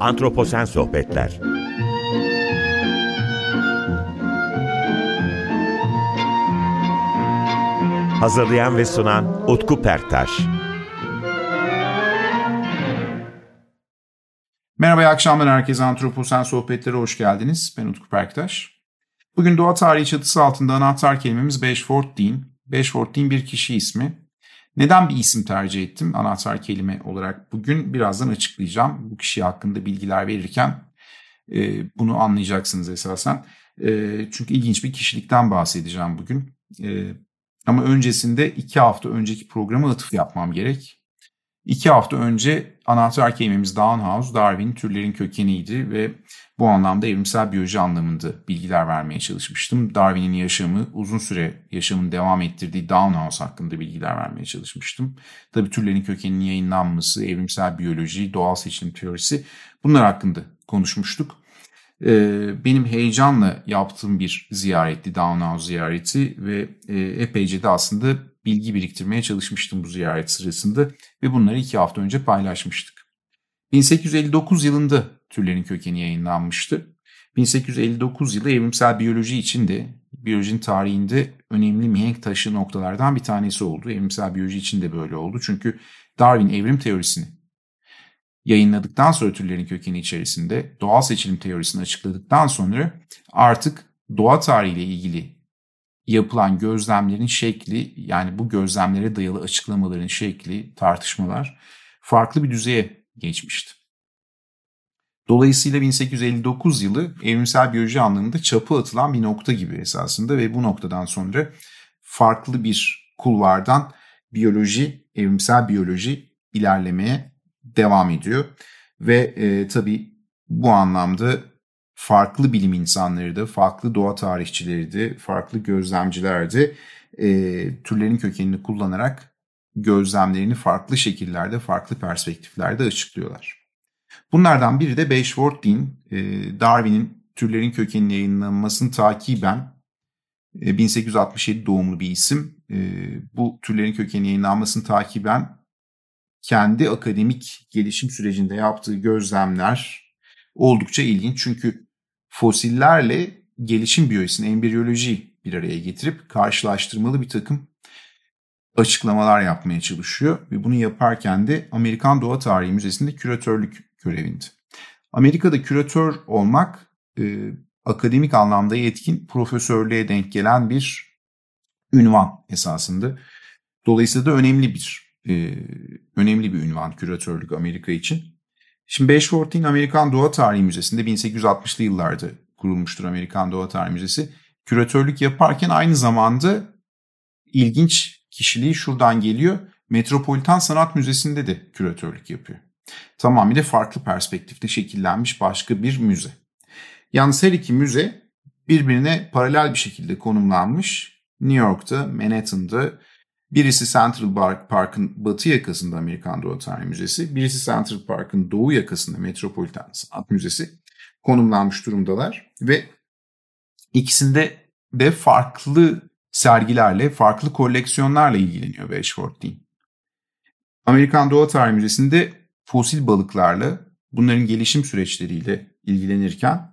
Antroposen Sohbetler Hazırlayan ve sunan Utku Perktaş Merhaba, iyi akşamlar herkese. Antroposen Sohbetlere hoş geldiniz. Ben Utku Perktaş. Bugün doğa tarihi çatısı altında anahtar kelimemiz Bashford Dean. Bashford Dean bir kişi ismi. Neden bir isim tercih ettim anahtar kelime olarak? Bugün birazdan açıklayacağım. Bu kişi hakkında bilgiler verirken e, bunu anlayacaksınız esasen. E, çünkü ilginç bir kişilikten bahsedeceğim bugün. E, ama öncesinde iki hafta önceki programa atıf yapmam gerek. İki hafta önce anahtar kelimemiz Downhouse, Darwin türlerin kökeniydi ve bu anlamda evrimsel biyoloji anlamında bilgiler vermeye çalışmıştım. Darwin'in yaşamı, uzun süre yaşamını devam ettirdiği Downhouse hakkında bilgiler vermeye çalışmıştım. Tabii türlerin kökeninin yayınlanması, evrimsel biyoloji, doğal seçilim teorisi bunlar hakkında konuşmuştuk. Ee, benim heyecanla yaptığım bir ziyaretti, Downhouse ziyareti ve e, epeyce de aslında bilgi biriktirmeye çalışmıştım bu ziyaret sırasında ve bunları iki hafta önce paylaşmıştık. 1859 yılında türlerin kökeni yayınlanmıştı. 1859 yılı evrimsel biyoloji için de biyolojinin tarihinde önemli mihenk taşı noktalardan bir tanesi oldu. Evrimsel biyoloji için de böyle oldu. Çünkü Darwin evrim teorisini yayınladıktan sonra türlerin kökeni içerisinde doğal seçilim teorisini açıkladıktan sonra artık doğa tarihiyle ilgili yapılan gözlemlerin şekli yani bu gözlemlere dayalı açıklamaların şekli, tartışmalar farklı bir düzeye geçmişti. Dolayısıyla 1859 yılı evrimsel biyoloji anlamında çapı atılan bir nokta gibi esasında ve bu noktadan sonra farklı bir kulvardan biyoloji, evrimsel biyoloji ilerlemeye devam ediyor. Ve e, tabii bu anlamda farklı bilim insanları da, farklı doğa tarihçileri de, farklı gözlemciler de e, türlerin kökenini kullanarak gözlemlerini farklı şekillerde, farklı perspektiflerde açıklıyorlar. Bunlardan biri de Bashford Dean, e, Darwin'in türlerin kökenini yayınlanmasını takiben e, 1867 doğumlu bir isim. E, bu türlerin kökenini yayınlanmasını takiben kendi akademik gelişim sürecinde yaptığı gözlemler oldukça ilginç. Çünkü fosillerle gelişim biyolojisini, embriyoloji bir araya getirip karşılaştırmalı bir takım açıklamalar yapmaya çalışıyor. Ve bunu yaparken de Amerikan Doğa Tarihi Müzesi'nde küratörlük görevinde. Amerika'da küratör olmak e, akademik anlamda yetkin profesörlüğe denk gelen bir ünvan esasında. Dolayısıyla da önemli bir e, önemli bir ünvan küratörlük Amerika için. Şimdi Bashfort'in Amerikan Doğa Tarihi Müzesi'nde 1860'lı yıllarda kurulmuştur Amerikan Doğa Tarihi Müzesi. Küratörlük yaparken aynı zamanda ilginç kişiliği şuradan geliyor. Metropolitan Sanat Müzesi'nde de küratörlük yapıyor. Tamamıyla farklı perspektifte şekillenmiş başka bir müze. Yalnız her iki müze birbirine paralel bir şekilde konumlanmış. New York'ta, Manhattan'da Birisi Central Park'ın batı yakasında Amerikan Doğa Tarihi Müzesi, birisi Central Park'ın doğu yakasında Metropolitan Sanat Müzesi konumlanmış durumdalar ve ikisinde de farklı sergilerle, farklı koleksiyonlarla ilgileniyor Bashford Dean. Amerikan Doğa Tarihi Müzesi'nde fosil balıklarla, bunların gelişim süreçleriyle ilgilenirken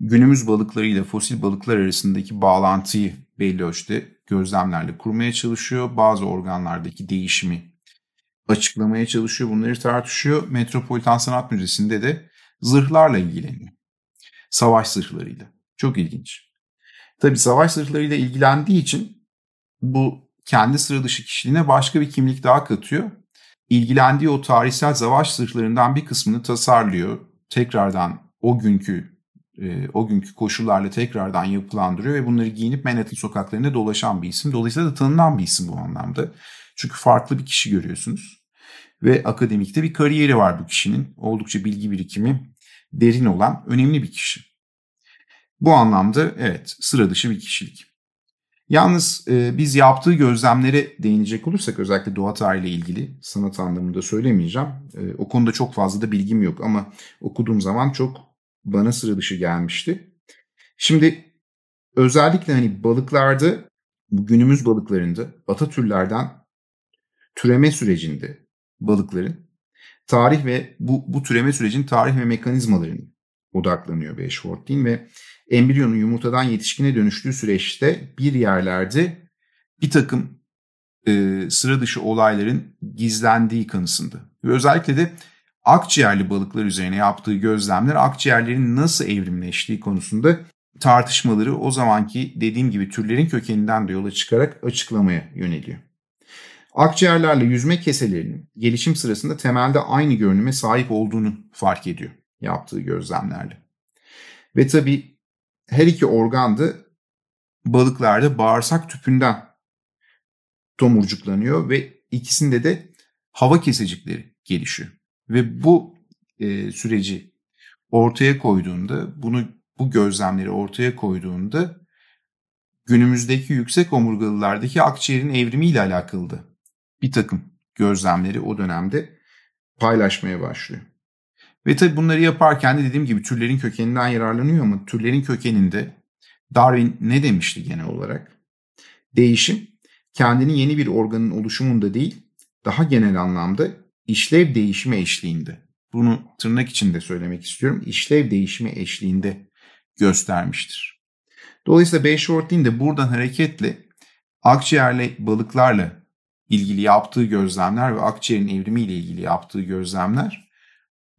günümüz balıklarıyla fosil balıklar arasındaki bağlantıyı belli ölçüde gözlemlerle kurmaya çalışıyor. Bazı organlardaki değişimi açıklamaya çalışıyor. Bunları tartışıyor. Metropolitan Sanat Müzesi'nde de zırhlarla ilgileniyor. Savaş zırhlarıyla. Çok ilginç. Tabi savaş zırhlarıyla ilgilendiği için bu kendi sıra dışı kişiliğine başka bir kimlik daha katıyor. İlgilendiği o tarihsel savaş zırhlarından bir kısmını tasarlıyor. Tekrardan o günkü e, o günkü koşullarla tekrardan yapılandırıyor ve bunları giyinip Manhattan sokaklarında dolaşan bir isim. Dolayısıyla da tanınan bir isim bu anlamda. Çünkü farklı bir kişi görüyorsunuz. Ve akademikte bir kariyeri var bu kişinin. Oldukça bilgi birikimi derin olan önemli bir kişi. Bu anlamda evet sıra dışı bir kişilik. Yalnız e, biz yaptığı gözlemlere değinecek olursak özellikle doğa tarihiyle ilgili sanat anlamında söylemeyeceğim. E, o konuda çok fazla da bilgim yok ama okuduğum zaman çok bana sıra dışı gelmişti. Şimdi özellikle hani balıklarda günümüz balıklarında ata türlerden türeme sürecinde balıkların tarih ve bu, bu türeme sürecin tarih ve mekanizmalarını odaklanıyor Beşfortin ve embriyonun yumurtadan yetişkine dönüştüğü süreçte bir yerlerde bir takım e, sıra dışı olayların gizlendiği kanısında. Ve özellikle de akciğerli balıklar üzerine yaptığı gözlemler akciğerlerin nasıl evrimleştiği konusunda tartışmaları o zamanki dediğim gibi türlerin kökeninden de yola çıkarak açıklamaya yöneliyor. Akciğerlerle yüzme keselerinin gelişim sırasında temelde aynı görünüme sahip olduğunu fark ediyor yaptığı gözlemlerle. Ve tabi her iki organ da balıklarda bağırsak tüpünden tomurcuklanıyor ve ikisinde de hava kesecikleri gelişiyor. Ve bu e, süreci ortaya koyduğunda, bunu bu gözlemleri ortaya koyduğunda günümüzdeki yüksek omurgalılardaki akciğerin evrimiyle alakalı da bir takım gözlemleri o dönemde paylaşmaya başlıyor. Ve tabii bunları yaparken de dediğim gibi türlerin kökeninden yararlanıyor ama türlerin kökeninde Darwin ne demişti genel olarak? Değişim kendini yeni bir organın oluşumunda değil, daha genel anlamda işlev değişimi eşliğinde. Bunu tırnak içinde söylemek istiyorum. İşlev değişimi eşliğinde göstermiştir. Dolayısıyla Bayshort'in de buradan hareketle akciğerli balıklarla ilgili yaptığı gözlemler ve akciğerin evrimiyle ilgili yaptığı gözlemler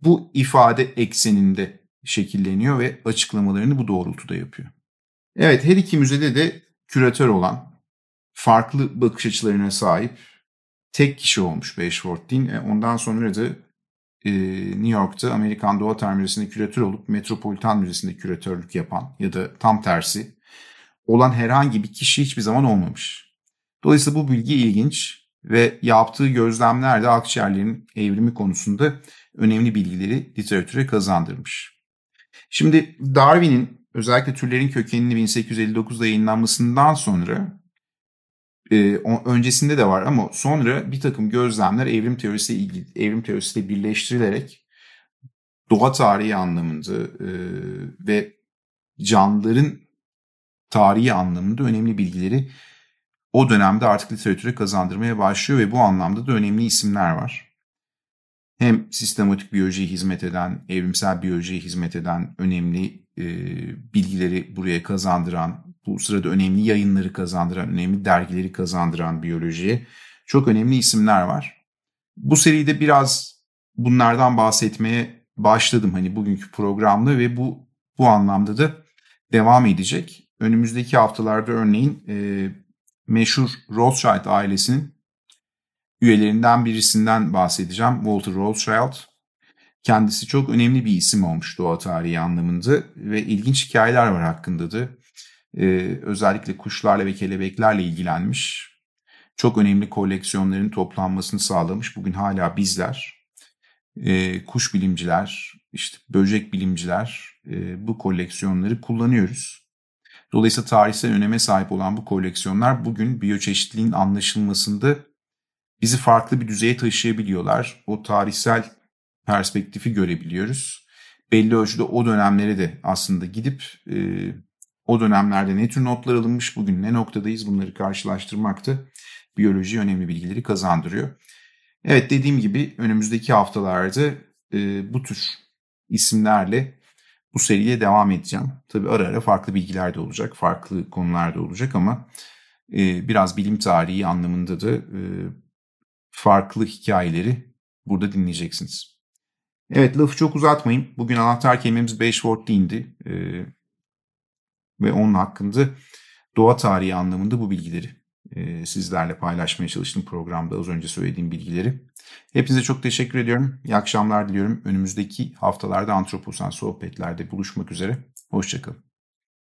bu ifade ekseninde şekilleniyor ve açıklamalarını bu doğrultuda yapıyor. Evet her iki müzede de küratör olan farklı bakış açılarına sahip tek kişi olmuş Beşford e, Ondan sonra da e, New York'ta Amerikan Doğa Tarih küratör olup Metropolitan Müzesi'nde küratörlük yapan ya da tam tersi olan herhangi bir kişi hiçbir zaman olmamış. Dolayısıyla bu bilgi ilginç ve yaptığı gözlemler de akciğerlerin evrimi konusunda önemli bilgileri literatüre kazandırmış. Şimdi Darwin'in özellikle türlerin kökenini 1859'da yayınlanmasından sonra e, öncesinde de var ama sonra bir takım gözlemler evrim teorisiyle ilgili evrim teorisiyle birleştirilerek doğa tarihi anlamında e, ve canlıların tarihi anlamında önemli bilgileri o dönemde artık literatüre kazandırmaya başlıyor ve bu anlamda da önemli isimler var. Hem sistematik biyolojiye hizmet eden, evrimsel biyolojiye hizmet eden önemli e, bilgileri buraya kazandıran bu sırada önemli yayınları kazandıran, önemli dergileri kazandıran biyolojiye çok önemli isimler var. Bu seride biraz bunlardan bahsetmeye başladım hani bugünkü programda ve bu bu anlamda da devam edecek. Önümüzdeki haftalarda örneğin e, meşhur Rothschild ailesinin üyelerinden birisinden bahsedeceğim. Walter Rothschild. Kendisi çok önemli bir isim olmuş doğa tarihi anlamında ve ilginç hikayeler var hakkında da e, özellikle kuşlarla ve kelebeklerle ilgilenmiş. Çok önemli koleksiyonların toplanmasını sağlamış. Bugün hala bizler, e, kuş bilimciler, işte böcek bilimciler e, bu koleksiyonları kullanıyoruz. Dolayısıyla tarihsel öneme sahip olan bu koleksiyonlar bugün biyoçeşitliliğin anlaşılmasında bizi farklı bir düzeye taşıyabiliyorlar. O tarihsel perspektifi görebiliyoruz. Belli ölçüde o dönemlere de aslında gidip e, o dönemlerde ne tür notlar alınmış, bugün ne noktadayız bunları karşılaştırmakta biyoloji önemli bilgileri kazandırıyor. Evet dediğim gibi önümüzdeki haftalarda e, bu tür isimlerle bu seriye devam edeceğim. Tabi ara ara farklı bilgiler de olacak, farklı konular da olacak ama e, biraz bilim tarihi anlamında da e, farklı hikayeleri burada dinleyeceksiniz. Evet lafı çok uzatmayayım. Bugün anahtar kelimemiz 5 word değindi. E, ve onun hakkında doğa tarihi anlamında bu bilgileri e, sizlerle paylaşmaya çalıştım programda az önce söylediğim bilgileri. Hepinize çok teşekkür ediyorum. İyi akşamlar diliyorum. Önümüzdeki haftalarda antroposan sohbetlerde buluşmak üzere. Hoşçakalın.